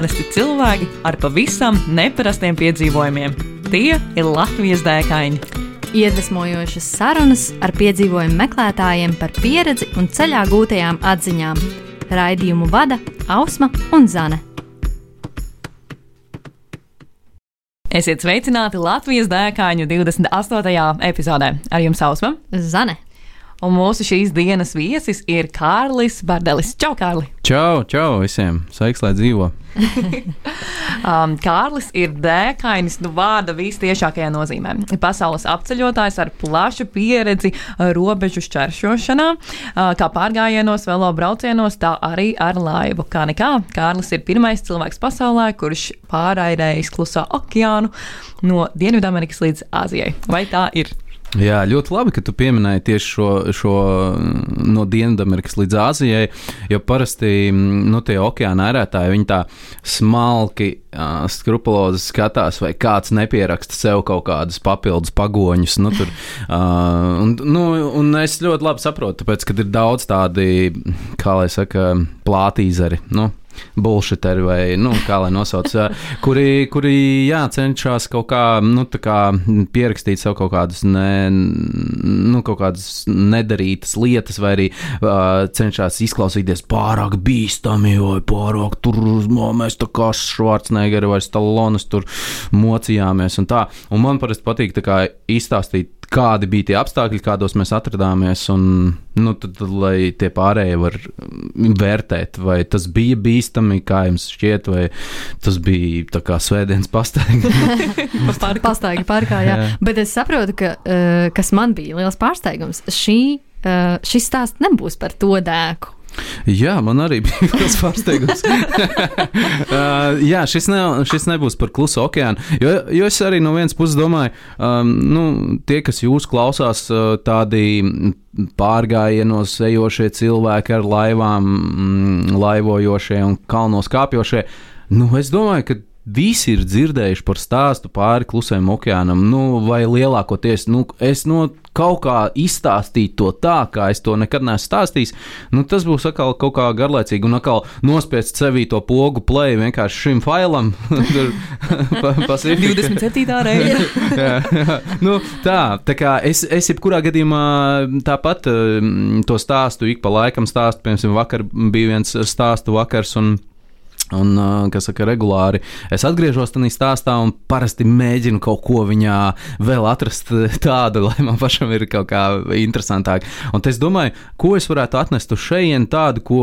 Parasti cilvēki ar pavisam neparastiem piedzīvojumiem. Tie ir Latvijas dēkaini. Iedvesmojošas sarunas ar piedzīvojumu meklētājiem par pieredzi un ceļā gūtajām atziņām. Raidījumu vada Ausma un Zane. Esiet sveicināti Latvijas dēkaņu 28. epizodē. Ar jums Ausma Zane. Un mūsu šīs dienas viesis ir Kārlis Bardelis. Čau, Kārli! Čau, čau visiem! Sveiks, lai dzīvo! um, Kārlis ir dēkainis, nu, vārda vistiešākajā nozīmē. Pasaules apceļotājs ar plašu pieredzi robežu šķēršošanā, uh, kā pārgājienos, velo braucienos, tā arī ar laivu. Kā nekā, Kārlis ir pirmais cilvēks pasaulē, kurš pārraidējis klusā okeānu no Dienvidamerikas līdz Āzijai. Vai tā ir? Jā, ļoti labi, ka tu pieminēji tieši šo, šo no Dienvidamerikas līdz Āzijai, jo parasti nu, tie okeāna ērētāji, viņi tā smalki, uh, skrupulozi skatās, vai kāds nepieraksta sev kaut kādus papildus pagoņus. Nu, tur, uh, un, nu, un es ļoti labi saprotu, tāpēc, ka ir daudz tādi, kā lai saka, plātīzari. Nu, bullshiteri vai, nu, kā lai nosauc, kuri, kuri jā, cenšas kaut kā, nu, kā pierakstīt sev kaut kādus, ne, nu, kaut kādas nedarītas lietas, vai arī uh, cenšas izklausīties pārāk bīstami, vai pārāk tur, no, mēs tā kā Švarcnegeri vai Stalonas tur mocījāmies un tā. Un man parasti patīk tā kā izstāstīt kādi bija tie apstākļi, kādos mēs atrodāmies, un nu, tad, tad, lai tie pārējie var vērtēt, vai tas bija bīstami, kā jums šķiet, vai tas bija tā kā svētdienas pastaigā. pastaigā pārkā, jā. jā. Bet es saprotu, ka uh, kas man bija liels pārsteigums, šī, uh, šis stāsts nebūs par to dēku. Jā, man arī bija tas pārsteigums. uh, jā, šis, ne, šis nebūs par klusu okeānu. Jo, jo es arī no vienas puses domāju, um, nu, tie, kas jūs klausās, uh, tādi pārgājienos ejošie cilvēki ar laivām, mm, laivojošie un kalnos kāpjošie. Nu, es domāju, ka Visi ir dzirdējuši par stāstu pāri klusajam okeānam, nu, vai lielākoties, nu, es no kaut kā izstāstīju to tā, kā es to nekad neesmu stāstījis, nu, tas būs atkal kaut kā garlaicīgi un atkal nospiest sevī to pogu play vienkārši šim failam. Pasīvi. 27. reize. jā, jā. Nu, tā, tā kā es, es jebkurā gadījumā tāpat to stāstu ik pa laikam stāstu, piemēram, vakar bija viens stāstu vakars un Un, kas saka, regulāri es atgriežos tajā stāstā un parasti mēģinu kaut ko viņā vēl atrast tādu, lai man pašam ir kaut kā interesantāk. Un es domāju, ko es varētu atnest uz šejienes tādu, ko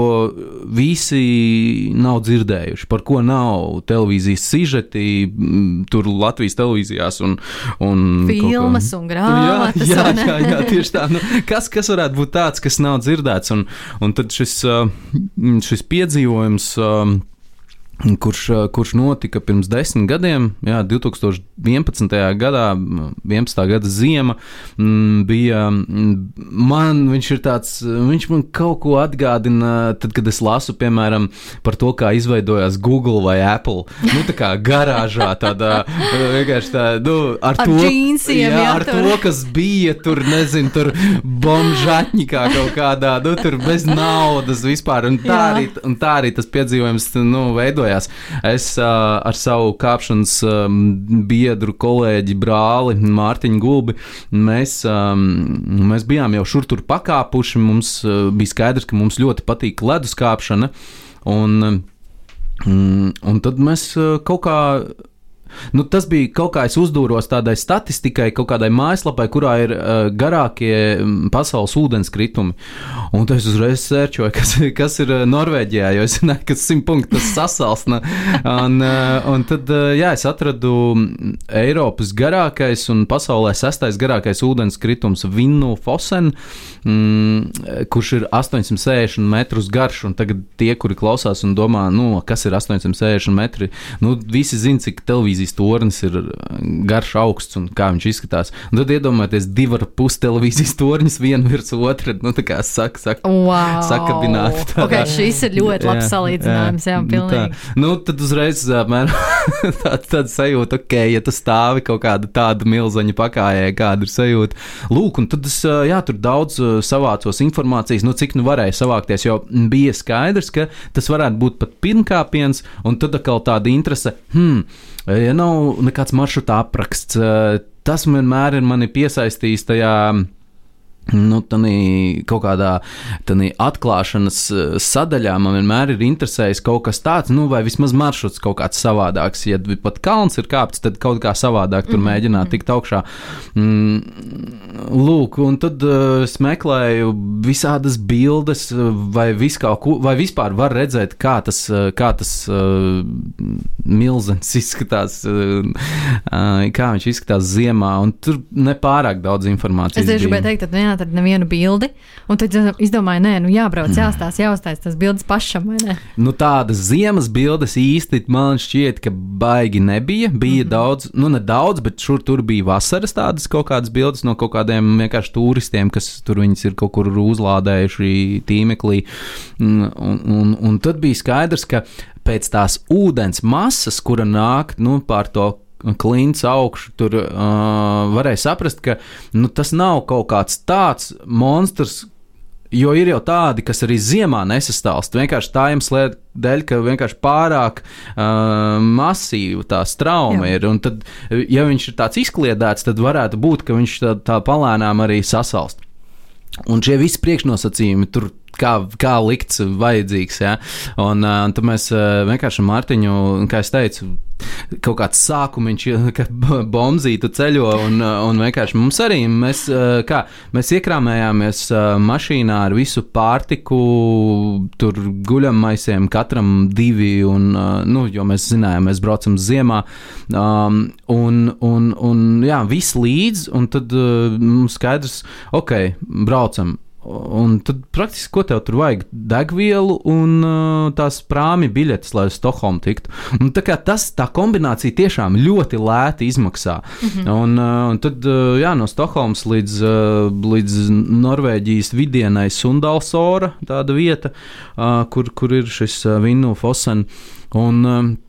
visi nav dzirdējuši, par ko nav televīzijas sižeti, tur Latvijas televīzijās un, un filmas un grāmatas. Jā, jā, jā, jā tieši tā. Nu, kas, kas varētu būt tāds, kas nav dzirdēts? Un, un tad šis, šis piedzīvojums kurš, kurš notika pirms desmit gadiem, jā, 2011. gadā, 11. gada ziema, bija. Man viņš ir tāds, viņš man kaut ko atgādina, tad, kad es lasu, piemēram, par to, kā izveidojās Google vai Apple. Nu, tā kā garāžā, tādā vienkārši tā, nu, ar, ar to, džīnsiem, jā, jā, ar tur. to, kas bija tur, nezinu, tur bombžatņikā kaut kādā, nu, tur bez naudas vispār. Un tā, jā. arī, un tā arī tas piedzīvojums, nu, veidojas veidojās. Es uh, ar savu kāpšanas um, biedru, kolēģi, brāli Mārtiņu Gulbi, mēs, um, mēs bijām jau šur tur pakāpuši. Mums uh, bija skaidrs, ka mums ļoti patīk ledus kāpšana. Un, um, un tad mēs kaut kā Nu, tas bija kaut kā es uzdūros tādai statistikai, kaut kādai mājaslapai, kurā ir uh, garākie pasaules ūdenskritumi. Un tas uzreiz sērčoju, kas, kas ir Norvēģijā, jo es zināju, ka simt punktu tas sasalsna. Un, uh, un tad, uh, jā, es atradu Eiropas garākais un pasaulē sestais garākais ūdenskritums Vinnu Fosen, mm, kurš ir 860 metrus garš. Un tagad tie, kuri klausās un domā, nu, kas ir 860 metri, nu, visi zina, cik televīzija televīzijas tornis ir garš augsts un kā viņš izskatās. Un tad iedomājieties divu ar pus televīzijas torņus vienu virs otra, nu tā kā saka, saka, wow. sakabināti. Tādā, okay, šis ir ļoti labs jā, salīdzinājums, jā, jā pilnīgi. Nu, tā, nu, tad uzreiz apmēram tāda, tāda sajūta, ok, ja tu stāvi kaut kāda tāda milzaņa pakājē, kāda ir sajūta. Lūk, un tad es, jā, tur daudz savācos informācijas, nu cik nu varēja savākties, jo bija skaidrs, ka tas varētu būt pat pirmkāpiens, un tad atkal tāda interese, hmm, ja nav nekāds maršruta apraksts, tas vienmēr ir mani piesaistījis tajā Nu, tādā kaut kādā tādā atklāšanas eh, sadaļā man vienmēr ir interesējis kaut kas tāds, nu, vai vismaz maršruts kaut kāds savādāks. Ja pat kalns ir kāpts, tad kaut kā savādāk tur mm -hmm. mēģināt tikt augšā. Mm, lūk, un tad uh, es meklēju visādas bildes, vai, ko, vai vispār var redzēt, kā tas, kā tas uh, milzens izskatās, uh, kā viņš izskatās ziemā, un tur nepārāk daudz informācijas. Es tieši gribēju teikt, ka neatradu nevienu bildi. Un tad izdomāju, nē, nu jābrauc, jāstāsta, jāuztais tas bildes pašam. Nu, tādas ziemas bildes īsti man šķiet, ka baigi nebija. Bija mm -hmm. daudz, nu ne daudz, bet šur tur bija vasaras tādas kaut kādas bildes no kaut kādiem vienkārši turistiem, kas tur viņas ir kaut kur uzlādējuši tīmeklī. Un, un, un tad bija skaidrs, ka pēc tās ūdens masas, kura nāk nu, pār to klints augšu, tur uh, varēja saprast, ka nu, tas nav kaut kāds tāds monstrs. Jo ir jau tādi, kas arī ziemā nesastāvst. Vienkārši tā iemesla dēļ, ka vienkārši pārāk uh, masīva tā trauma ir. Un tad, ja viņš ir tāds izkliedēts, tad varētu būt, ka viņš tā, tā palēnām arī sasalst. Un šie visi priekšnosacījumi tur kā, kā likts, vajadzīgs. Ja? Un, un tad mēs vienkārši ar Mārtiņu, kā es teicu, kaut kāds sākums, ka bombzītu ceļo, un, un vienkārši mums arī, mēs, kā, mēs iekrāmējāmies mašīnā ar visu pārtiku, tur guļamaisiem, katram divi, un, nu, jo mēs zinājām, mēs braucam ziemā, um, un, un, un, jā, viss līdz, un tad mums skaidrs, ok, braucam. Un tad praktiski, ko tev tur vajag? Degvielu un uh, tās prāmi biļetes, lai uz Stokholmu tiktu. Un tā, tas, tā kombinācija tiešām ļoti lēti izmaksā. Mm -hmm. un, uh, un tad, uh, jā, no Stokholmas līdz, uh, līdz Norvēģijas vidienai Sundalsora, tāda vieta, uh, kur, kur ir šis uh, Vinnu Fosen. Un, uh,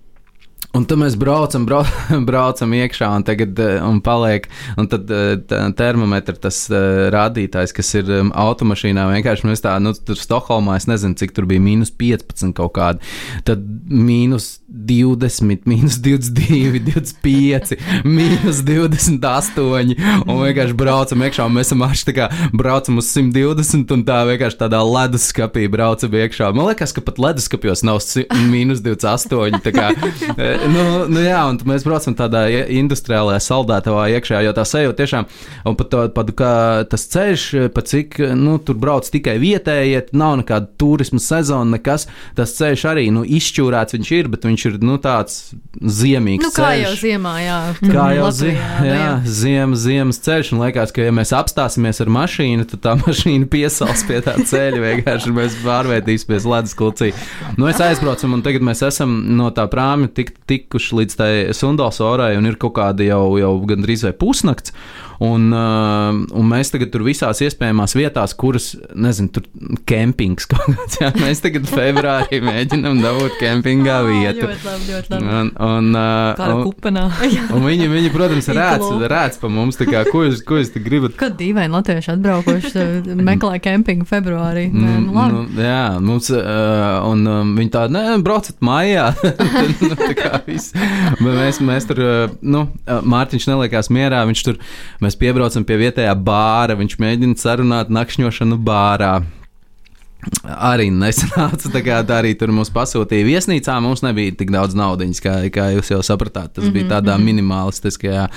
Un tad mēs braucam, brauc, braucam iekšā, un tagad eh, un paliek. Un tad eh, termometra tas uh, rādītājs, kas ir um, automašīnā, vienkārši mēs tā, nu, tur Stokholmā, es nezinu, cik tur bija mīnus 15 kaut kādi. Tad mīnus 20, mīnus 22, 25, mīnus 28. Un vienkārši braucam iekšā, un mēs esam aši tā kā braucam uz 120, un tā vienkārši tādā leduskapī braucam iekšā. Man liekas, ka pat leduskapjos nav mīnus 28. Tā kā, nu, nu jā, un mēs braucam tādā industriālajā saldētavā iekšā, jo tā sajūta tiešām, un pat, to, pat kā tas ceļš, pat cik, nu, tur brauc tikai vietējie, nav nekāda turisma sezona, nekas, tas ceļš arī, nu, izšķūrēts viņš ir, bet viņš ir, nu, tāds ziemīgs nu, kā ceļš. jau ziemā, jā. Kā jau zi jā, jā, ziem, ziemas ceļš, un liekas, ka, ja mēs apstāsimies ar mašīnu, tad tā mašīna piesals pie tā ceļa, vienkārši mēs pārvērtīsimies ledus klucī. Nu, es aizbraucam, un tagad mēs esam no tā prāmja tik tikuši līdz tai Sundals orai un ir kaut kāda jau, jau gandrīz vai pusnakts. Un, uh, un mēs tagad tur visās iespējamās vietās, kuras, nezinu, tur kempings kaut kāds. Jā, mēs tagad februārī mēģinām dabūt kempingā vietu. ļoti labi, ļoti labi. Un, un, uh, Kāda kupenā. un viņi, viņi, protams, rēc, rēc pa mums, tā kā, ko jūs, ko jūs te gribat? Kad dīvaini latvieši atbraukuši meklē kempingu februārī. Nē, nu, labi. nu, jā, mums, uh, un um, viņi tā, nē, braucat mājā. nu, tā kā viss. Bet mēs, mēs tur, nu, Mārtiņš neliekās mierā, viņš tur, mēs Mēs piebraucam pie vietējā bāra, viņš mēģina sarunāt nakšņošanu bārā arī nesanāca. Tā kā tā arī tur mums pasūtīja viesnīcā, mums nebija tik daudz naudas, kā, kā jūs jau sapratāt. Tas mm -hmm, bija tādā mm -hmm. minimalistiskajā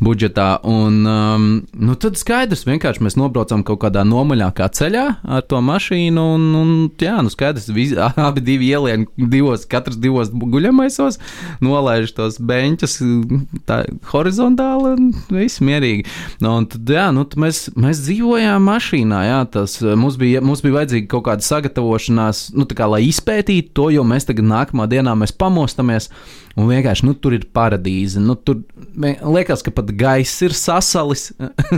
budžetā. Un um, nu, tad skaidrs, vienkārši mēs nobraucam kaut kādā nomaļākā ceļā ar to mašīnu. Un, un jā, nu skaidrs, vis, abi divi ielien divos, katrs divos guļamaisos, nolaiž tos beņķus tā horizontāli un viss mierīgi. Nu, un tad, jā, nu, mēs, mēs dzīvojām mašīnā, jā, tas mums bija, mums bija vajadzīgi kaut kādi tāda sagatavošanās, nu, tā kā, lai izpētītu to, jo mēs tagad nākamā dienā mēs pamostamies un vienkārši nu, tur ir paradīze. Nu, tur liekas, ka pat gaiss ir sasalis.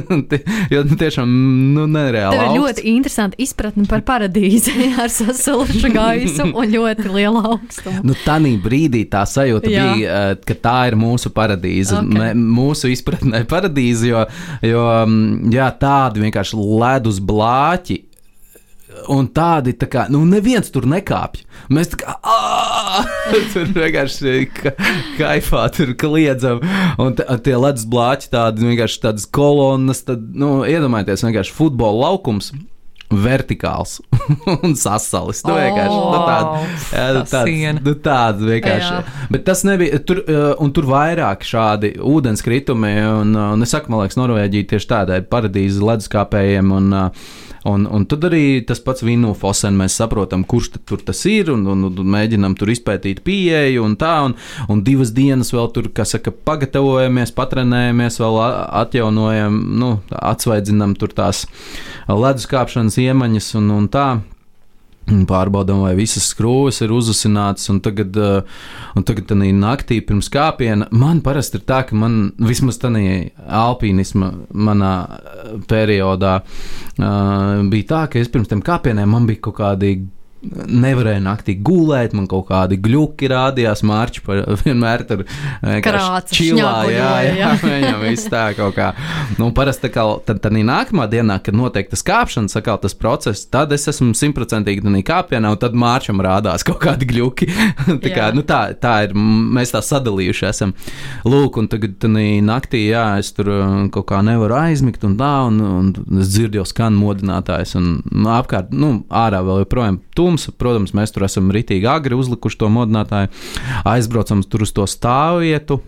jo tiešām nu, nereāli. Tā ir ļoti interesanti izpratne par paradīzi ar sasulušu gaisu un ļoti lielu augstumu. Nu, Tanī brīdī tā sajūta Jā. bija, eh, ka tā ir mūsu paradīze. Okay. Mūsu izpratnē paradīze, jo, jo mm, jā, tādi vienkārši ledus blāķi un tādi, tā kā, nu, neviens tur nekāpj. Mēs tā kā, tur vienkārši ka, kaifā, tur kliedzam, un tie ledus blāķi tādi, vienkārši tādas kolonas, tad, nu, iedomājieties, vienkārši futbola laukums vertikāls un sasalis. Nu, vienkārši nu, tāda, jā, nu, tāda, nu, tāda vienkārši. Jā. Bet tas nebija. Tur, uh, un tur vairāk šādi ūdenskritumi, un, un es saku, man liekas, Norvēģija tieši tādai paradīze leduskāpējiem. Un, uh, Un, un tad arī tas pats vīnu fosens, mēs saprotam, kurš tur tas ir, un, un, un mēģinām tur izpētīt pieeju, un tā, un, un divas dienas vēl tur, kā saka, pagatavojamies, patrenējamies, vēl atjaunojam, nu, atsvaidzinām tur tās leduskāpšanas iemaņas un, un tā. Pārbaudām, vai visas skrūves ir uzusinātas, un tagad, uh, un tagad tā naktī pirms kāpiena man parasti ir tā, ka man vismaz tādā alpīnisma manā uh, periodā uh, bija tā, ka es pirms tam kāpieniem man bija kaut kādi nevarēju naktī gulēt, man kaut kādi gluži rādījās, mārķi par vienmēr tur krāts, čilā, jā, jā, jā, viņam viss tā kaut kā. Nu, parasti tā kā tad, tad nākamā dienā, kad notiek tas kāpšanas, sakal tas process, tad es esmu simtprocentīgi tādā kāpienā, un tad mārķam rādās kaut kādi gluži. tā, kā, nu, tā, tā ir, mēs tā sadalījuši esam. Lūk, un tagad tādā naktī, jā, es tur kaut kā nevaru aizmigt, un tā, un, un es dzirdu jau skan modinātājs, un nu, apkārt, nu, ārā vēl joprojām tūm mums. Protams, mēs tur esam ritīgi agri uzlikuši to modinātāju, aizbraucam tur uz to stāvvietu.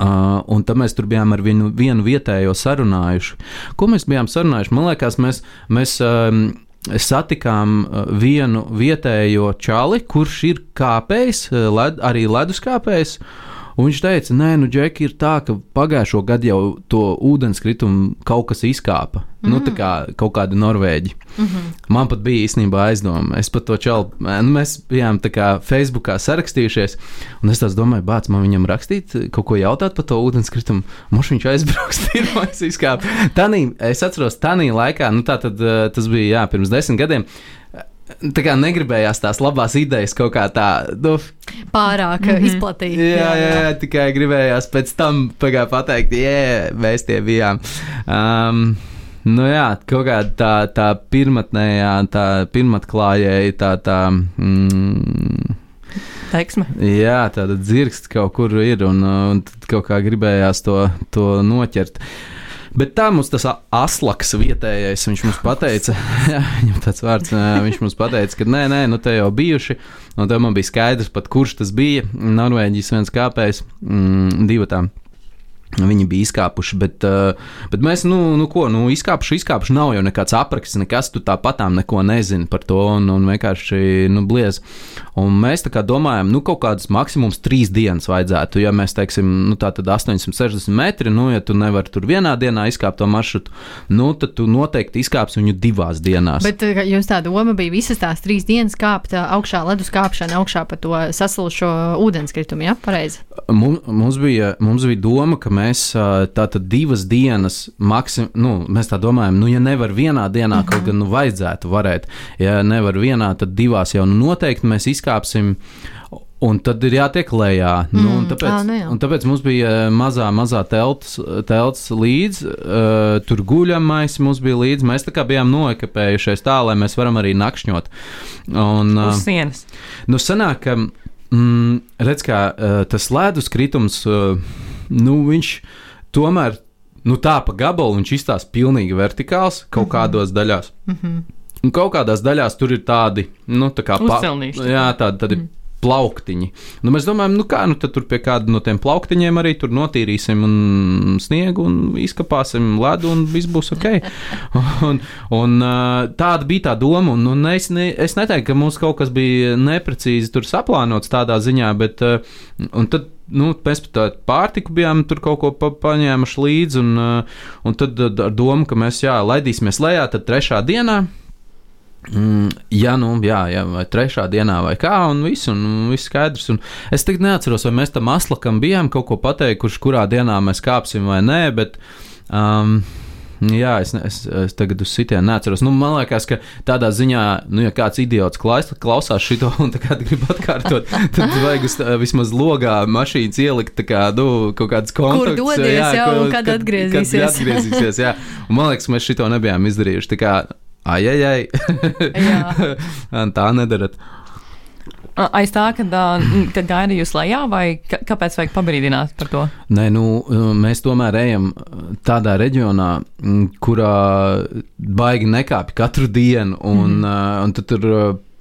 Uh, un tad mēs tur bijām ar vienu, vienu vietējo sarunājuši. Ko mēs bijām sarunājuši? Man liekas, mēs, mēs um, satikām uh, vienu vietējo čali, kurš ir kāpējs, uh, led, arī leduskāpējs. Uh, Un viņš teica, nē, nu, Džeki, ir tā, ka pagājušo gadu jau to ūdenskritumu kaut kas izkāpa. Mm. Nu, tā kā kaut kādi norvēģi. Mm -hmm. Man pat bija īstenībā aizdoma. Es pat to čalu, nu, mēs bijām tā kā Facebookā sarakstījušies, un es domāju, bāc, man viņam rakstīt, kaut ko jautāt par to ūdenskritumu. Mums viņš aizbrauks, pirmais izkāpa. Tanī, es atceros, Tanī laikā, nu, tā tad eh, tas bija, jā, pirms desmit gadiem tā kā negribējās tās labās idejas kaut kā tā, nu, pārāk mm -hmm. izplatīt. Jā, jā, jā, jā, tikai gribējās pēc tam pateikt, jē, mēs tie bijām. Um, Nu jā, kaut kāda tā, tā pirmotnējā, tā pirmotklājēja, tā, tā. Mm, Teiksme. Jā, tāda dzirksts kaut kur ir, un, un kaut kā gribējās to, to noķert. Uh, Bet tā mums tas aslaks vietējais, viņš mums pateica, jā, viņam tāds vārds, viņš mums pateica, ka nē, nē, nu te jau bijuši, un tad man bija skaidrs pat, kurš tas bija. Norvēģijas viens kāpējs, mm, divi tām. Viņi bija izkāpuši, bet, uh, bet mēs, nu, nu ko, nu, izkāpuši, izkāpuši. Nav jau nekāds apraksts, nekas, tu tāpatām neko nezini par to, un, un vienkārši, nu, bliez. Un mēs tā kā domājam, nu, kaut kādas maksimums trīs dienas vajadzētu. Ja mēs teiksim, nu, tā tad 860 metri, nu, ja tu nevari tur vienā dienā izkāpt to maršrutu, nu, tad tu noteikti izkāpsi viņu divās dienās. Bet uh, jums tā doma bija visas tās trīs dienas kāpt uh, augšā, ledus kāpšana augšā pa to sasilušo ūdenskritumu, ja? Pareizi. Mums, mums, bija, mums bija doma, ka mēs mēs tātad divas dienas, maksim, nu, mēs tā domājam, nu, ja nevar vienā dienā, kaut gan nu, vajadzētu varēt, ja nevar vienā, tad divās jau nu, noteikti mēs izkāpsim. Un tad ir jātiek lejā. Mm, nu, tāpēc, à, nu jā. tāpēc mums bija mazā, mazā telts, telts līdzi, uh, tur guļamais mums bija līdzi. Mēs tā kā bijām noekapējušies tā, lai mēs varam arī nakšņot. Un, uh, Uz sienas. Nu, sanāk, ka, mm, redz, kā uh, tas ledus kritums. Uh, nu, viņš tomēr nu, tā pa gabalu viņš izstāsta pilnīgi vertikāls kaut mm -hmm. kādos daļās. Mm -hmm. Un kaut kādās daļās tur ir tādi, nu, tā kā pa, jā, tādi, tādi mm plauktiņi. Nu, mēs domājam, nu kā, nu tad tur pie kāda no tiem plauktiņiem arī tur notīrīsim un sniegu un izkapāsim ledu un viss būs ok. un, un tāda bija tā doma, un, un es, ne, es neteiktu, ka mums kaut kas bija neprecīzi tur saplānots tādā ziņā, bet un tad nu, mēs pat tādu pārtiku bijām tur kaut ko pa, paņēmuši līdzi, un, un tad ar domu, ka mēs jā, laidīsimies lejā, tad trešā dienā Mm, jā, nu, jā, jā, vai trešā dienā, vai kā, un viss, un viss skaidrs. Un es tagad neatceros, vai mēs tam aslakam bijām kaut ko pateikuši, kurā dienā mēs kāpsim vai nē, bet. Um, Jā, es, es, es tagad uz sitienu neatceros. Nu, man liekas, ka tādā ziņā, nu, ja kāds idiots klaus, klausās šo un grib atkārtot, tad vajag uz, vismaz logā mašīnas ielikt kā, nu, kaut kādas kontaktus. Kur dodies, jā, jā ko, kad, kad atgriezīsies. Kad atgriezīsies jā. Un man liekas, mēs šo nebijām izdarījuši. Tā kā, ai, ai, ai. tā nedarat. Aiz tā, kad, kad gaidījus lejā, vai kāpēc vajag pabrīdināt par to? Nē, nu, mēs tomēr ejam tādā reģionā, kurā baigi nekāpj katru dienu, un, mm. un tur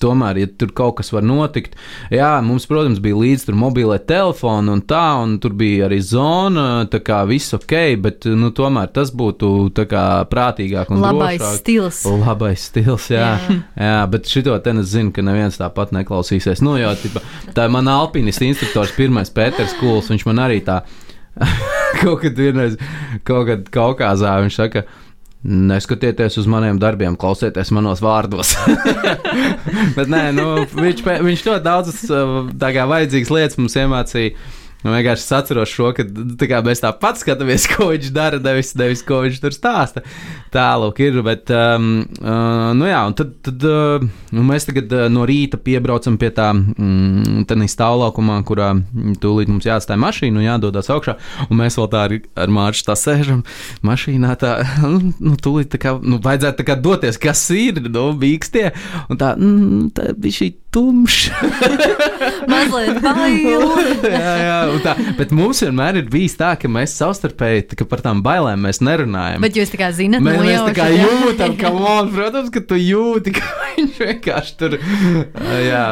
tomēr, ja tur kaut kas var notikt, jā, mums, protams, bija līdzi tur mobilē telefoni un tā, un tur bija arī zona, tā kā viss ok, bet, nu, tomēr tas būtu tā kā prātīgāk un labais drošāk. stils. Labais stils, jā. jā. jā, bet šito te es zinu, ka neviens tāpat neklausīsies. Nu, jau, tipa, tā ir mana alpinists instruktors, pirmais Pēters Kuls, viņš man arī tā kaut kad vienreiz, kaut kad Kaukāzā, viņš saka, Neskatieties uz maniem darbiem, klausieties manos vārdos. Bet nē, nu, viņš, viņš ļoti daudzas vajadzīgas lietas mums iemācīja. Nu, vienkārši es atceros šo, ka tā mēs tāpat skatāmies, ko viņš dara, nevis, nevis ko viņš tur stāsta. Tālāk ir, bet, um, uh, nu jā, tad, tad uh, nu mēs tagad uh, no rīta piebraucam pie tā mm, stāvlaukumā, kurā tūlīt mums jāatstāj mašīna un jādodas augšā, un mēs vēl tā ar, ar Mārķu tā sēžam mašīnā, tā, nu tūlīt tā kā, nu, vajadzētu tā kā doties, kas ir, nu, bīkstie, un tā, mm, tā bija šī tumšs. Mazliet bail. jā, jā, tā, bet mums vienmēr ir bijis tā, ka mēs savstarpēji ka par tām bailēm nerunājam. Bet jūs tā kā zinat, mēs, mēs tā kā jūtam, ka, on, protams, ka tu jūti, ka viņš vienkārši tur. Jā.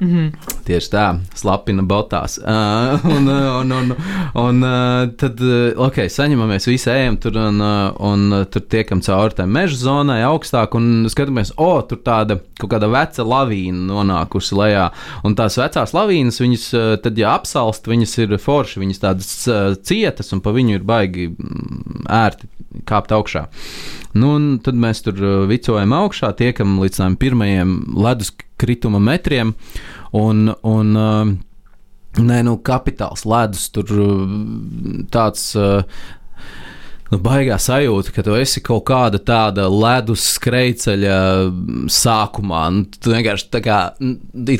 Mm -hmm. Tieši tā, slapina botās. Uh, un, un, un, un uh, tad, ok, saņemamies, visi ejam tur un, uh, un uh, tur tiekam cauri tai meža zonai augstāk un skatāmies, o, oh, tur tāda kaut kāda veca lavīna nonākusi lejā. Un tās vecās lavīnas, viņas, uh, tad, ja apsalst, viņas ir forši, viņas tādas uh, cietas un pa viņu ir baigi ērti kāpt augšā. Nu, tad mēs tur vicojam augšā, tiekam līdz tām pirmajiem ledus krituma metriem. Un, un, uh, Nē, nu, kapitāls ledus tur tāds. Uh, Nu, baigā sajūta, ka tu esi kaut kāda tāda ledus skrejceļa sākumā. Nu, tu vienkārši tā kā,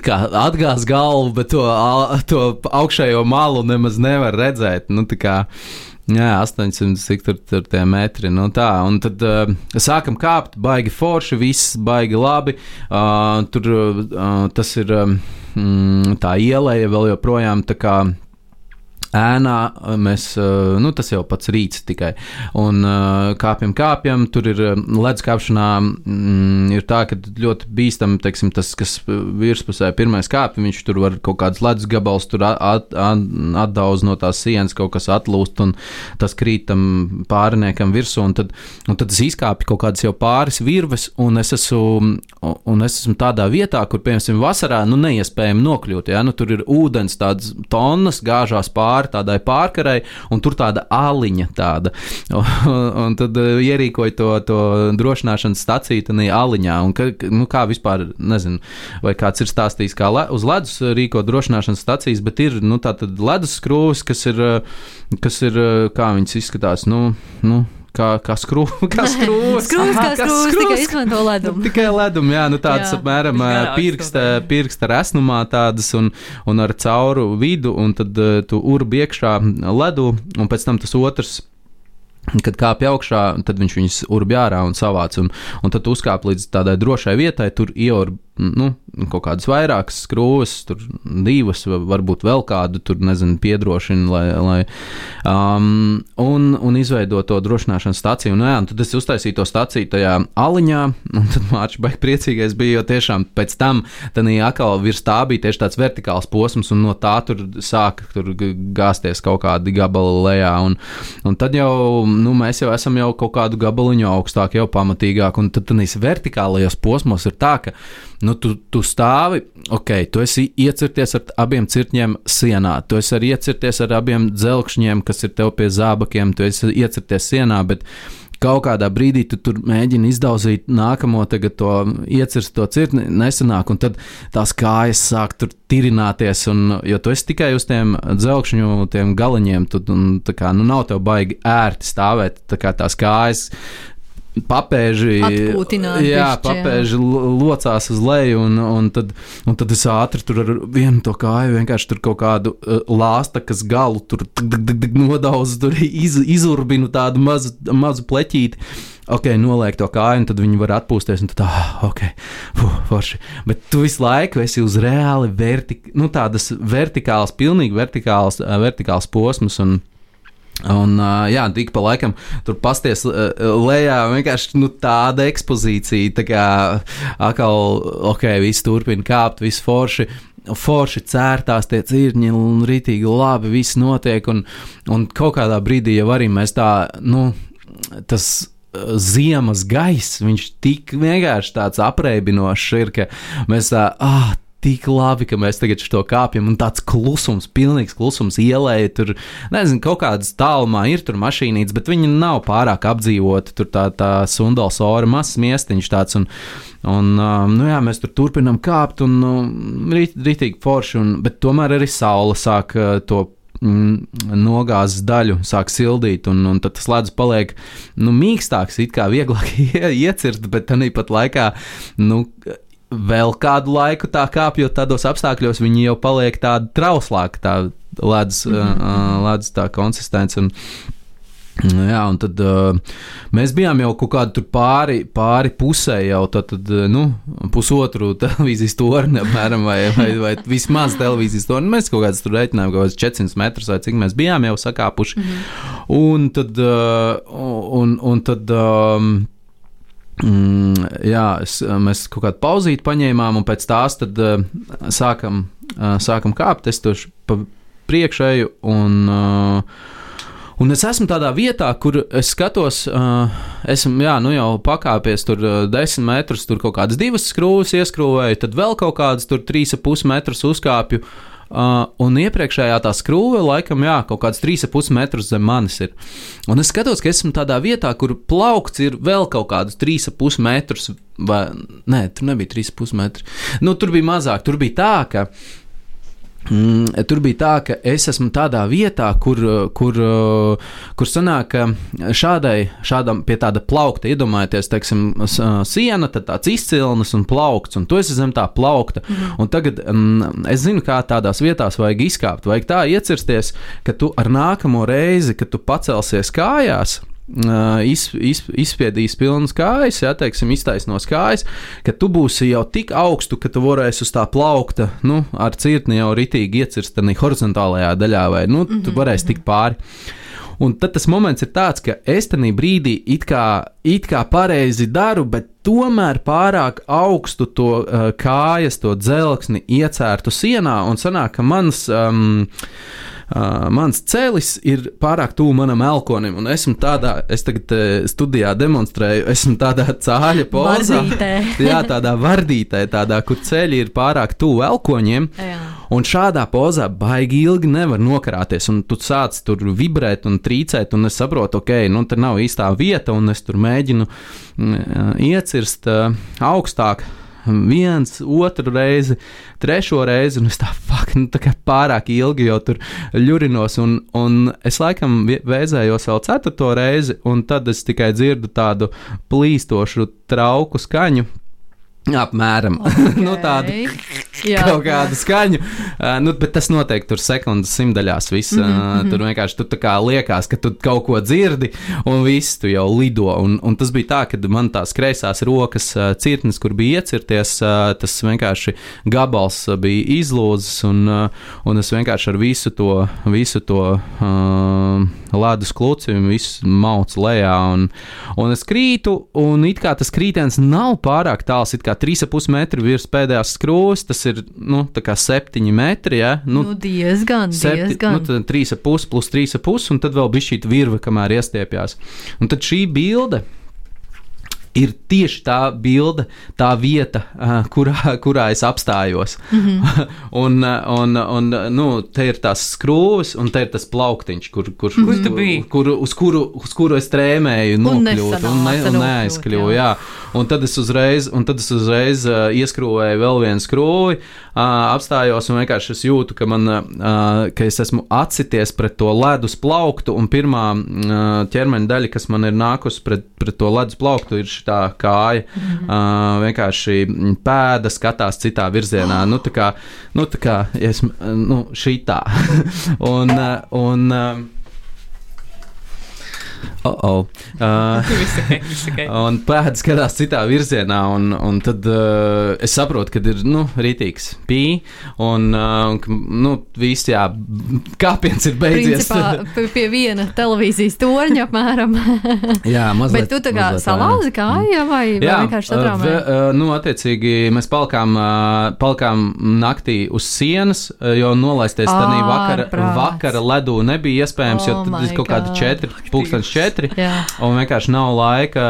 kā atgāz galvu, bet to, to augšējo malu nemaz nevar redzēt. Nu, kā, Jā, 800 cik tur, tur tie metri. Nu tā, un tad uh, sākam kāpt, baigi forši, viss baigi labi. Uh, tur uh, tas ir um, tā ielai vēl joprojām tā kā ēnā mēs, nu, tas jau pats rīts tikai. Un kāpjam, kāpjam, tur ir ledus kāpšanā, mm, ir tā, ka ļoti bīstam, teiksim, tas, kas virspusē pirmais kāpj, viņš tur var kaut kāds ledus gabals tur at, at, atdauz no tās sienas, kaut kas atlūst, un tas krītam pāriniekam virsū, un tad, un tad es izkāpju kaut kādas jau pāris virves, un es esmu, un es esmu tādā vietā, kur, piemēram, vasarā, nu, neiespējami nokļūt, ja, nu, tur ir ūdens, tādas tonnas gāžās pāri, pāri tādai pārkarai, un tur tāda aliņa tāda. Un, tad uh, ierīkoja to, to drošināšanas staciju tajā aliņā. Un, ka, nu, kā vispār, nezinu, vai kāds ir stāstījis, kā le, uz ledus rīko drošināšanas stacijas, bet ir nu, tāda ledus skrūves, kas ir, kas ir, kā viņas izskatās. Nu, nu, kā, kā skrūve. Kā skrūve, skrūves, kā skrūves, tikai izmanto ledumu. Tikai ledumu, jā, nu tādas apmēram pirksta, pirksta resnumā tādas un, un ar cauru vidu, un tad uh, tu urbi iekšā ledu, un pēc tam tas otrs. Kad kāpj augšā, tad viņš viņus urbj ārā un savāc. Un, un tad uzkāp līdz tādai drošai vietai, tur ieurb nu, kaut kādas vairākas skrūves, tur divas, varbūt vēl kādu tur, nezinu, piedrošina, lai, lai um, un, un izveido to drošināšanas stāciju. Un, jā, un tad es uztaisīju to stāciju tajā aliņā, un tad Mārķis baigi priecīgais bija, jo tiešām pēc tam tad atkal virs tā bija tieši tāds vertikāls posms, un no tā tur sāka tur gāzties kaut kādi gabali lejā, un, un tad jau, nu, mēs jau esam jau kaut kādu gabaliņu augstāk, jau pamatīgāk, un tad tādīs vertikālajos posmos ir tā, ka nu, tu, tu stāvi, ok, tu esi iecirties ar abiem cirtņiem sienā, tu esi arī iecirties ar abiem dzelkšņiem, kas ir tev pie zābakiem, tu esi iecirties sienā, bet kaut kādā brīdī tu tur mēģini izdauzīt nākamo, tagad to iecirst to cirkni, nesanāk, un tad tās kājas sāk tur tirināties, un, jo tu esi tikai uz tiem dzelkšņu, tiem galiņiem, tad kā, nu, nav tev baigi ērti stāvēt, tā kā tās kājas papēži, jā, papēži locās uz leju, un, un, tad, un tad es ātri tur ar vienu to kāju vienkārši tur kaut kādu uh, lāsta, kas galu tur nodauzu, tur iz, izurbinu tādu mazu, mazu pleķīti. Ok, noliek to kāju, un tad viņi var atpūsties, un tad, ah, ok, fuh, forši. Bet tu visu laiku esi uz reāli vertik, nu, tādas vertikālas, pilnīgi vertikālas, vertikālas posmas. Un, Un, uh, jā, tik pa laikam tur pasties uh, lejā, vienkārši nu, tāda ekspozīcija, tā kā atkal, ok, viss turpina kāpt, viss forši. Forši cērtās tie cirņi, un rītīgi labi viss notiek. Un, un kaut kādā brīdī jau arī mēs tā, nu, tas ziemas gaiss, viņš tik vienkārši tāds apreibinošs ir, ka mēs tā, ah, tik labi, ka mēs tagad to kāpjam, un tāds klusums, pilnīgs klusums ielēja. Tur, nezinu, kaut kādas tālumā ir tur mašīnītes, bet viņi nav pārāk apdzīvoti. Tur tā, tā sundals ora mazs miestiņš tāds, un, un um, nu jā, mēs tur turpinam kāpt, un um, rīt, rītīgi forši, un, bet tomēr arī saule sāk uh, to mm, nogāzes daļu sāk sildīt, un, un tad tas ledus paliek nu, mīkstāks, it kā vieglāk iecirst, bet tāpat laikā nu, vēl kādu laiku tā kāpjot tādos apstākļos, viņi jau paliek tādi trauslāki, tā ledus, mm -hmm. uh, ledus tā konsistence. Un, Jā, un tad uh, mēs bijām jau kaut kādu pāri, pāri pusē, jau tādu nu, pusotru televīzijas torni, apmēram, vai, vai, vai vismaz televīzijas torni. Mēs kaut kādā tur reiķinājām, kaut kāds 400 metrus vai cik mēs bijām jau sakāpuši. Mm -hmm. Un tad, uh, un, un tad um, Mm, jā, es, mēs kaut kādu pauzīti paņēmām, un pēc tās tad, uh, sākam, uh, sākam kāpt. Es tur pa priekšēju, un, uh, un es esmu tādā vietā, kur es skatos, uh, esmu jā, nu jau pakāpies tur uh, desmit metrus, tur kaut kādas divas skrūves ieskrūvēju, tad vēl kaut kādas tur trīs ap pus metrus uzkāpju. Uh, Uh, un iepriekšējā tā skrūve, laikam, jā, kaut kāds 3,5 metrus zem manis ir. Un es skatos, ka esmu tādā vietā, kur plaukts ir vēl kaut kādus 3,5 metrus, vai nē, tur nebija 3,5 metri. Nu, tur bija mazāk, tur bija tā, ka tur bija tā, ka es esmu tādā vietā, kur, kur, kur sanāk, ka šādai, šādam pie tāda plaukta, iedomājieties, teiksim, siena, tad tāds izcilnis un plaukts, un tu esi zem tā plaukta. Mm. Un tagad mm, es zinu, kā tādās vietās vajag izkāpt, vajag tā iecirsties, ka tu ar nākamo reizi, kad tu pacelsies kājās, iz, iz, izspiedīs pilnas kājas, ja teiksim, iztaisnos kājas, ka tu būsi jau tik augstu, ka tu varēsi uz tā plaukta, nu, ar cirtni jau ritīgi iecirst arī horizontālajā daļā, vai nu, mm -hmm. tu mhm, varēsi tikt mhm. pāri. Un tad tas moments ir tāds, ka es tajā brīdī it kā, it kā pareizi daru, bet tomēr pārāk augstu to uh, kājas, to dzelksni iecērtu sienā, un sanāk, ka mans. Um, Uh, mans celis ir pārāk tuvu manam elkonim, un esmu tādā, es tagad uh, studijā demonstrēju, esmu tādā cāļa pozā. jā, tādā vardītē, tādā, kur ceļi ir pārāk tuvu elkoņiem. Jā. Un šādā pozā baigi ilgi nevar nokrāties, un tu sāc tur vibrēt un trīcēt, un es saprotu, ok, nu tur nav īstā vieta, un es tur mēģinu uh, iecirst uh, augstāk viens, otru reizi, trešo reizi, un es tā fuck, nu, tā kā pārāk ilgi jau tur ļurinos, un, un es laikam vēzējos vēl ceturto reizi, un tad es tikai dzirdu tādu plīstošu trauku skaņu. Apmēram okay. nu, tādu Jā, kaut kādu skaņu. Uh, nu, bet tas notiek tur sekundes simtaļās. Viss, mm -hmm. uh, tur vienkārši tu liekas, ka tu kaut ko dzirdi, un viss tu jau lido. Un, un tas bija tā, ka man tās kreisās rokas uh, cirtnes, kur bija iecirties, uh, tas vienkārši gabals uh, bija izlūzis, un, uh, un es vienkārši ar visu to, visu to uh, ledus kluci visu maucu lejā. Un, un es krītu, un it kā tas krītens nav pārāk tāls, it kā 3,5 metri virs pēdējās skrūves. Tas ir nu, 7 metri. Ja? Nu, nu, diezgan, septi, diezgan. Nu, 3,5 plus 3,5 un tad vēl bija šī virve, kamēr iestiepjas. Un tad šī bilde ir tieši tā bilde, tā vieta, kurā, kurā es apstājos. Mm -hmm. un, un, un, nu, te ir tās skrūves, un te ir tas plauktiņš, kur, kur, tu biji? kur, uz, kuru, uz kuru es trēmēju, nokļūt un, ne, un neaizkļuvu. jā. Jā. Un tad es uzreiz, un tad es uzreiz uh, ieskrūvēju vēl vienu skrūvi, apstājos un vienkārši es jūtu, ka, man, ka es esmu atsities pret to ledus plauktu, un pirmā ķermeņa daļa, kas man ir nākusi pret, pret to ledus plauktu, ir šī kāja. Mm -hmm. vienkārši pēda skatās citā virzienā. Nu, tā kā, nu, tā kā es, nu, šī tā. un, un, Oh, oh. Uh, viss ok. un pēdas skatās citā virzienā, un, un tad uh, es saprotu, ka ir nu, rītīgs pī, un, uh, nu, viss, jā, kāpiens ir beidzies. Principā pie viena televīzijas torņa apmēram. jā, mazliet. Bet tu tā kā salauzi kāju vai, vai vienkārši uh, satraumēji? ve- uh, nu, attiecīgi, mēs palikām, uh, palikām naktī uz sienas, uh, jo nolaisties tādā vakara, Ārprāts. vakara ledū nebija iespējams, jo Oh tad my ir kaut kādi God. četri, pulkstens četri. Jā. Un vienkārši nav laika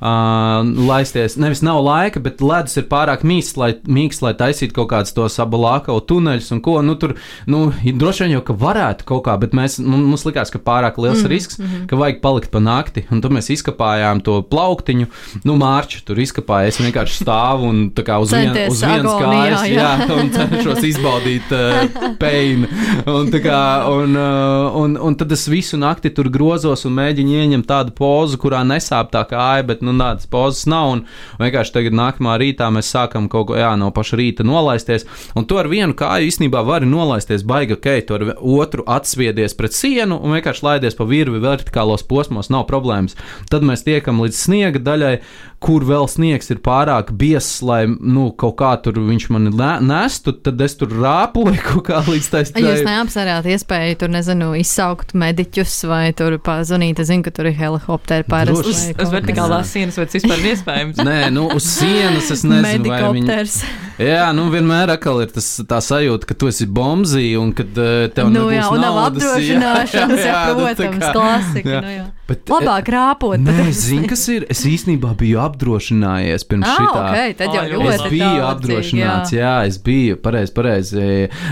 uh, laisties. Nevis nav laika, bet ledus ir pārāk mīksts, lai, mīksts, lai taisītu kaut kādus tos abalākau tuneļus un ko. Nu, tur, nu, droši vien jau, ka varētu kaut kā, bet mēs, nu, mums likās, ka pārāk liels mm, risks, mm -hmm. ka vajag palikt pa nakti. Un tad mēs izkapājām to plauktiņu, nu, mārču tur izkapāja. Es vienkārši stāvu un tā kā uz, vien, uz vienas kājas, jā. jā, un cenšos izbaudīt uh, peinu. Un, kā, un, uh, un, un tad es visu nakti tur grozos un mēģinu ieņemt tādu pozu, kurā nesāp tā kāja, bet nu, tādas pozas nav. Un vienkārši tagad nākamā rītā mēs sākam kaut ko jā, no paša rīta nolaisties. Un to ar vienu kāju īstenībā var nolaisties baigi, ok, to ar otru atsviedies pret sienu un vienkārši laidies pa virvi vertikālos posmos, nav problēmas. Tad mēs tiekam līdz sniega daļai, kur vēl sniegs ir pārāk biezs, lai nu, kaut kā tur viņš man ne- nestu, tad es tur rāpoju kaut kā līdz tai Jūs neapsverāt iespēju tur, nezinu, izsaukt mediķus vai tur pazvanīt. Es zinu, ka tur ir helikopteri. Droši. Uz, uz vertikālās sienas vai tas vispār ir iespējams? Nē, nu, uz sienas es nezinu, vai viņi. Medikopters. Jā, nu vienmēr atkal ir tas, tā sajūta, ka tu esi bombzī un ka uh, tev Nu jā, un nav naudas. apdrošināšanas, jā, nu, tā protams, kā- klasika. jā. Nu, jā. Bet, Labāk rāpot. Nē, es zinu, kas ir. Es īstenībā biju apdrošinājies pirms Ah, šitā. ok, tad jau ļoti Es biju tālācīgi, apdrošināts, jā. jā, es biju pareizi, pareizi.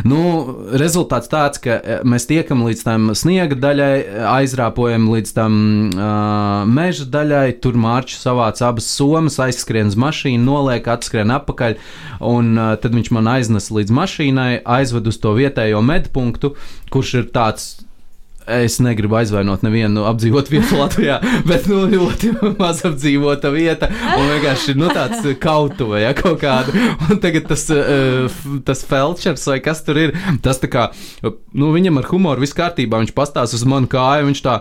Nu, rezultāts tāds, ka eh, mēs tiekam līdz tam sniega daļai, aizrāpojam līdz tam uh, meža daļai, tur mārķis savāc abas somas, aizskrien uz mašīnu, noliek, atskrien atpakaļ, un uh, tad viņš man aiznes līdz mašīnai, aizved uz to vietējo medpunktu, kurš ir tāds Es negribu aizvainot nevienu apdzīvotu vietu Latvijā, bet nu, ļoti maz apdzīvota vieta. Un vienkārši nu, tāds kautuve, ja kaut kāda. Un tagad tas, f- tas felčers vai kas tur ir, tas tā kā, nu, viņam ar humoru viss kārtībā. Viņš pastāsta uz manu kāju, viņš tā.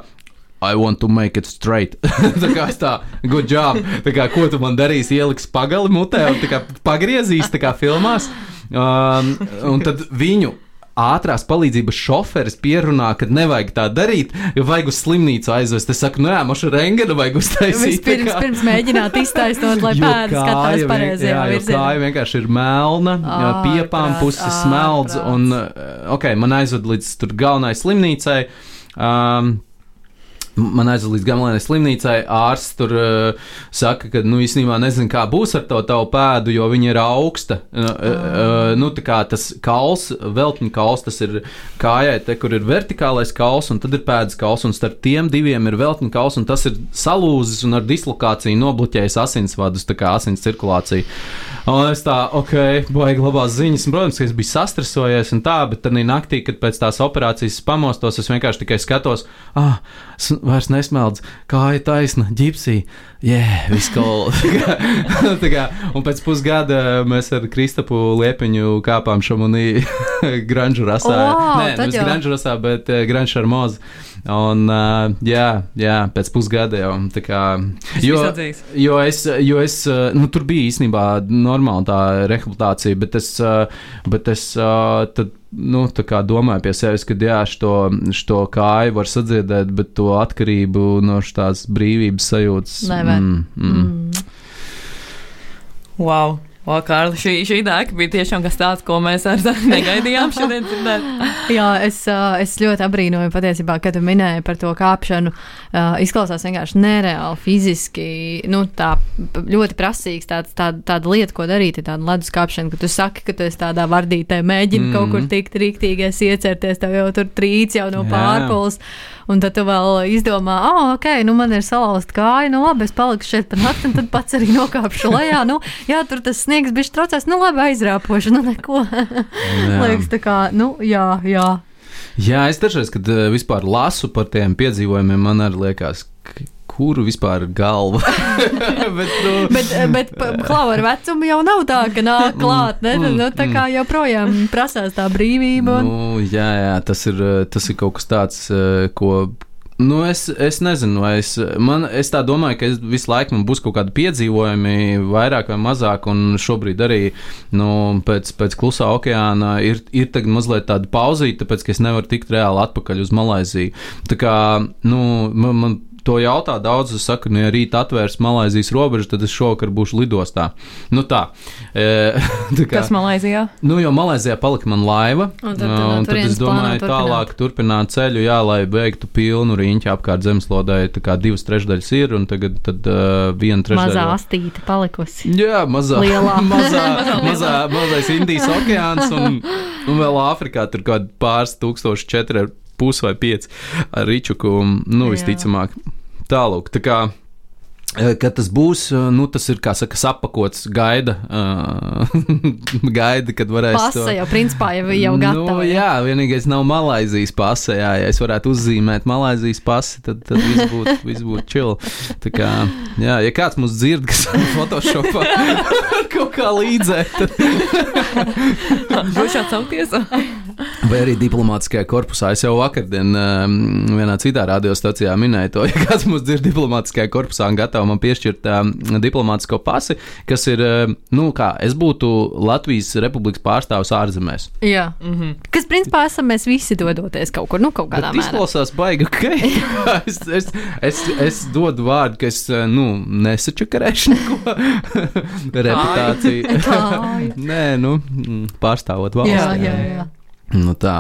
I want to make it straight. tā kā es tā, good job. Tā kā, ko tu man darīsi? Ieliks pagali mutē un tā kā pagriezīs, tā kā filmās. Um, un tad viņu ātrās palīdzības šoferis pierunā, ka nevajag tā darīt, jo vajag uz slimnīcu aizvest. Es saku, nu jā, mašu rengenu vajag uztaisīt. tā Vispirms kā- pirms mēģināt iztaisnot, lai pēdas skatās pareizajā virzienā. Kāja vienkārši ir melna, jā, piepām puses smeldz, un, uh, ok, man aizved līdz tur galvenai slimnīcai. Um, Man aizved līdz gamalēnai slimnīcai. Ārsts tur uh, saka, ka, nu, īstenībā nezinu, kā būs ar to tavu pēdu, jo viņa ir augsta. Uh, uh, nu, tā kā tas kauls, veltņu kauls, tas ir kājai, te, kur ir vertikālais kauls, un tad ir pēdas kauls, un starp tiem diviem ir veltņu kauls, un tas ir salūzis un ar dislokāciju nobloķējis asinsvadus, tā kā asins cirkulācija. Un es tā, ok, baigi labās ziņas. Un, protams, ka es biju sastresojies un tā, bet tad naktī, kad pēc tās operācijas pamostos, es vienkārši tikai skatos, ah, vairs nesmeldzu, kāja taisna, ģipsī. Jē, yeah, viss kā. Un pēc pusgada mēs ar Kristapu Liepiņu kāpām šamunī Granžu rasā. O, Nē, nevis jau. Granžu rasā, bet uh, Granžu ar mozu. Un, uh, jā, jā, pēc pusgada jau tā kā. Jo, jo es, jo es uh, nu, tur bija īstenībā normāla tā rehabilitācija, bet es, bet es tad, nu, tā kā domāju pie sevis, ka jā, šo, šo kāju var sadziedēt, bet to atkarību no tās brīvības sajūtas. Nevar. Mm, mm. Mm. Wow! O, Kārli, šī, šī dēka bija tiešām kas tāds, ko mēs ar Zani negaidījām šodien dzirdēt. Jā, es, es ļoti abrīnoju patiesībā, kad tu minēji par to kāpšanu. Izklausās vienkārši nereāli, fiziski, nu, tā ļoti prasīgs tāds, tāda, tāda lieta, ko darīt, ir tāda ledus kāpšana, ka tu saki, ka tu esi tādā vardītē, mēģini mm. kaut kur tikt rīktīgais, iecerties, tev jau tur trīc jau no pārpuls. Un tad tu vēl izdomā, ah, ok, nu man ir salauzta kāja, nu labi, es palikšu šeit par nakti, un tad pats arī nokāpšu lejā. Nu, jā, tur tas sniegs bija traucēs, nu labi, aizrāpoši, nu neko. Liekas, tā kā, nu jā, jā. Jā, es dažreiz, kad eh, vispār lasu par tiem piedzīvojumiem, man arī liekas, kuru vispār galva. Bet, nu, Bet, bet klauva ar vecumu jau nav tā, ka nāk klāt. Ne? Mm, Nu, tā kā joprojām prasās tā brīvība. Un... nu, jā, jā, tas ir, eh, tas ir kaut kas tāds, eh, ko. Nu, es, es nezinu, vai es, man, es tā domāju, ka es visu laiku man būs kaut kādi piedzīvojumi, vairāk vai mazāk, un šobrīd arī nu, pēc, pēc klusā okeāna ir, ir mazliet tāda pauzīte, tāpēc ka es nevaru tikt reāli atpakaļ uz Malaiziju. Tā kā, nu, man, man to jautā daudz, es saku, nu, ja rīt atvērs Malaizijas robežu, tad es šovakar būšu lidostā. Nu tā. E, tā kā, Kas Malaisijā? Nu, jo Malaisijā palika man laiva. Un tad no un tad es domāju, turpināt. tālāk turpināt ceļu, jā, lai beigtu pilnu riņķi apkārt zemeslodē. Tā kā divas trešdaļas ir, un tagad tad, uh, viena trešdaļa. Mazā astīte palikusi. Jā, mazā, Lielā. mazā, mazā, mazais Indijas okeāns un, un vēl Āfrikā tur kaut kādi pāris tūkstoši, četri ar pus vai pieci ar ričuku, nu, Jā. Tālūk, tā kā. eh, Kad tas būs, eh, nu, tas ir kā saka, apakots, gaida, uh, gaida, kad varēs. Pasa jau principā jau, jau gatava. Nu, jā, vienīgais nav Malaisijas pase. Jā, ja es varētu uzzīmēt Malaisijas pasi, tad, tad viss būtu vis būt chill. Tā kā, jā, ja kāds mums dzird, kas Photoshopā kaut kā līdzē, tad Droši atsaukties. Vai arī diplomātiskajā korpusā. Es jau vakardien um, vienā citā radiostacijā minēju to, ja kāds mums dzird diplomātiskajā korpusā un gatavo man piešķirt um, diplomātisko pasi, kas ir, um, nu, kā es būtu Latvijas Republikas pārstāvs ārzemēs. jā. Mm -hmm. Kas principā esam mēs visi dodoties kaut kur, nu, kaut kādā Bet mērā. izklausās baigi, ok. es, es, es, es dodu vārdu, ka es uh, nu, nesačakarēšu neko reputāciju. Kāju. Nē, nu, mm, pārstāvot valsts. Jā, jā, jā. Nu tā.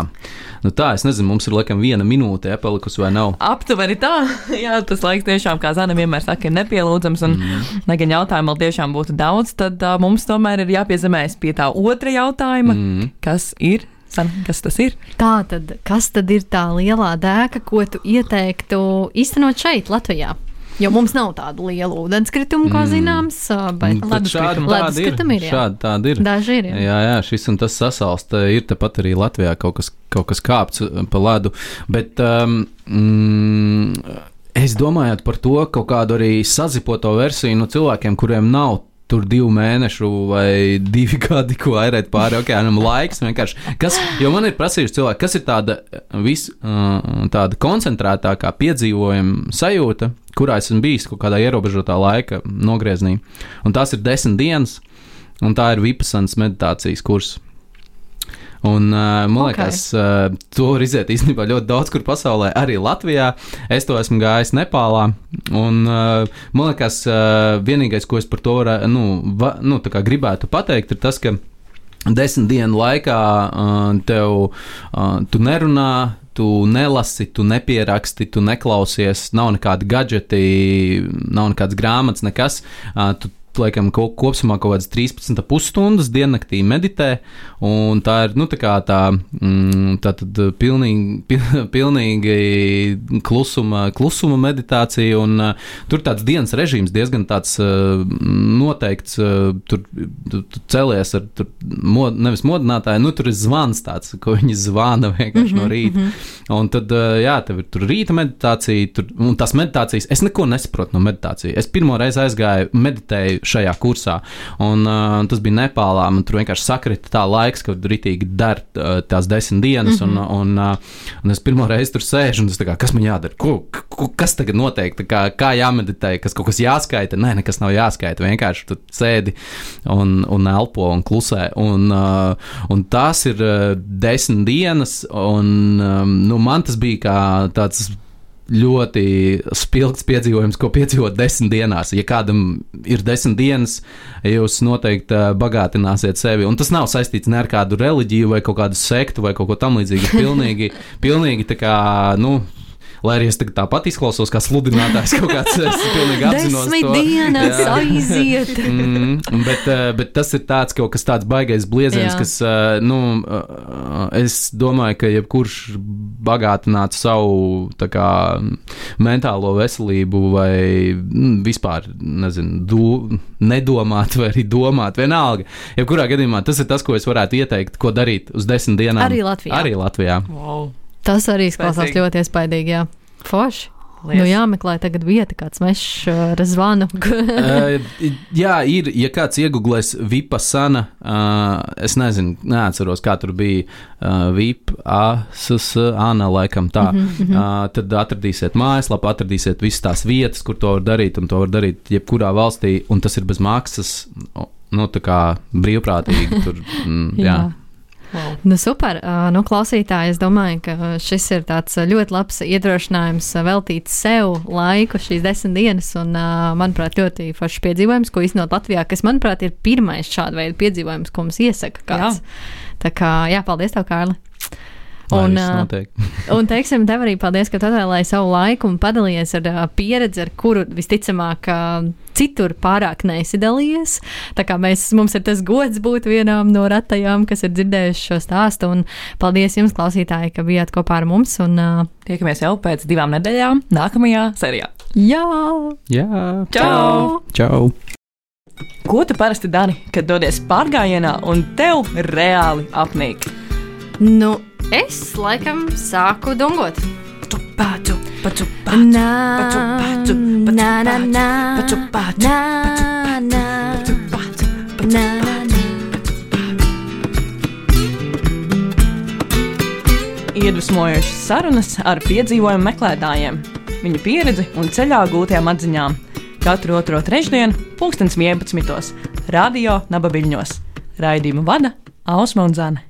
nu tā, es nezinu, mums ir laikam viena minūte ja, palikusi vai nav. Aptuveni tā, jā, tas laiks tiešām, kā Zana vienmēr saka, ir nepielūdzams. Un, mm. lai gan jautājumu vēl tiešām būtu daudz, tad uh, mums tomēr ir jāpiezemēs pie tā otra jautājuma, mm. kas ir. San, kas tas ir? Tā tad, kas tad ir tā lielā dēka, ko tu ieteiktu īstenot šeit, Latvijā? Jo mums nav tādu lielu ūdenskritumu, kā zināms, ā, bet Mm, šādi tādi ir. leduskritumi ir. jā. Šādi tādi ir. Daži ir. Jā. Jā, jā, šis un tas sasalst. Ir tepat arī Latvijā kaut kas, kaut kas kāpts pa ledu. Bet um, mm, es domāju par to kaut kādu arī sazipoto versiju no cilvēkiem, kuriem nav. Tur divu mēnešu vai divi gadi, ko airēt pāri okeānam, laiks vienkārši. Kas, jo man ir prasījuši cilvēki, kas ir tāda, vis, uh, tāda koncentrētākā piedzīvojuma sajūta, kurā esmu bijis kaut kādā ierobežotā laika nogriezienī. Un tās ir desmit dienas, un tā ir Vipasans meditācijas kurs. Un, uh, man Ok. liekas, uh, to var iziet īstenībā ļoti daudz kur pasaulē, arī Latvijā. Es to esmu gājis Nepālā. Un, uh, man liekas, uh, vienīgais, ko es par to varētu, nu, va, nu, gribētu pateikt, ir tas, ka desmit dienu laikā uh, tev uh, tu nerunā. Tu nelasi, tu nepieraksti, tu neklausies, nav nekādi gadgeti, nav nekādas grāmatas, nekas. Uh, tu laikam, ko, kopumā kaut kādas 13,5 stundas diennaktī meditē. Un tā ir nu, tā kā tā, mm, tā tad pilnīgi, pil- pilnīgi klusuma, klusuma meditācija. Un, uh, tur tāds dienas režīms diezgan tāds uh, noteikts. Uh, tur tu, tu celies ar tur, mod, nevis modinātāju, nu tur ir zvans tāds, ko viņi zvana vienkārši mm -hmm, no rīta. Mm -hmm. Un tad, uh, jā, tev ir tur rīta meditācija, tur, un tās meditācijas, es neko nesaprotu no meditācijas. Es pirmo reizi aizgāju, meditēju šajā kursā, un uh, tas bija Nepālā. Man tur vienkārši sakrita tā laiks, kad ritīgi der uh, tās desmit dienas, mm -hmm. un, un, uh, un es pirmo reizi tur sēžu, un es kā, kas man jādara? Ko, ko, kas tagad notiek? Tā Kā, kā jāmeditē, kas kaut kas jāskaita? Nē, nekas nav jāskaita. Vienkārši tu sēdi un, un elpo un klusē. Un, uh, un tas ir uh, desmit dienas, un um, nu, man tas bija kā tāds ļoti spilgts piedzīvojums, ko piedzīvot desmit dienās. Ja kādam ir desmit dienas, jūs noteikti uh, bagātināsiet sevi. Un tas nav saistīts ne ar kādu reliģiju vai kaut kādu sektu vai kaut ko tamlīdzīgu. Pilnīgi, pilnīgi tā kā, nu, lai arī es tagad tāpat izklausos kā sludinātājs, kaut kāds es pilnīgi apzinos. Desmit to. dienas Jā. aiziet. Mm, bet, eh, bet tas ir tāds kaut kas tāds baigais blieziens, Jā. kas, eh, nu, eh, es domāju, ka jebkurš bagātinātu savu tā kā, mentālo veselību vai mm, vispār, nezinu, do, nedomāt vai arī domāt, vienalga. Jebkurā gadījumā tas ir tas, ko es varētu ieteikt, ko darīt uz desmit dienām. Arī Latvijā. Arī Latvijā. Wow. Tas arī izklausās Spēcīgi. ļoti iespaidīgi. Jā. Forši. Lies. Nu, jāmeklē tagad vieta, kāds mežs ar zvanu. uh, jā, ir. Ja kāds iegūlēs Vipasana, uh, es nezinu, neatceros, kā tur bija uh, Vipasas, Ana, laikam tā. Mm -hmm. uh, tad atradīsiet mājaslapu, atradīsiet visas tās vietas, kur to var darīt, un to var darīt jebkurā valstī, un tas ir bez maksas. Nu, tā kā brīvprātīgi tur. Mm, jā. jā. Wow. Nu, super. Nu, klausītāji, es domāju, ka šis ir tāds ļoti labs iedrošinājums veltīt sev laiku šīs desmit dienas, un, manuprāt, ļoti foršs piedzīvojums, ko iznot Latvijā, kas, manuprāt, ir pirmais šāda veida piedzīvojums, ko mums iesaka kāds. Tā kā, jā, paldies tev, Kārli! Un. Un, teiksim, tev arī paldies, ka tu atvēlēji savu laiku un padalījies ar pieredzi, ar kuru visticamāk citur pārāk neesi dalījies. Tā kā mēs, mums ir tas gods būt vienām no ratajām, kas ir dzirdējuši šo stāstu. Un paldies jums, klausītāji, ka bijāt kopā ar mums. Un, uh, Tiekamies jau pēc divām nedēļām, nākamajā sērijā. jā! Jā, Čau! Čau! Ko tu parasti dari, kad dodies pārgājienā un tev reāli apnīk? Nu, es laikam sāku dungot. Iedvesmojošas sarunas ar piedzīvojumu meklētājiem, viņu pieredzi un ceļā gūtajām atziņām. Katru otro trešdienu, pulkstens 11. Radio Naba Viļņos. Raidījumu vada Ausma un Zana.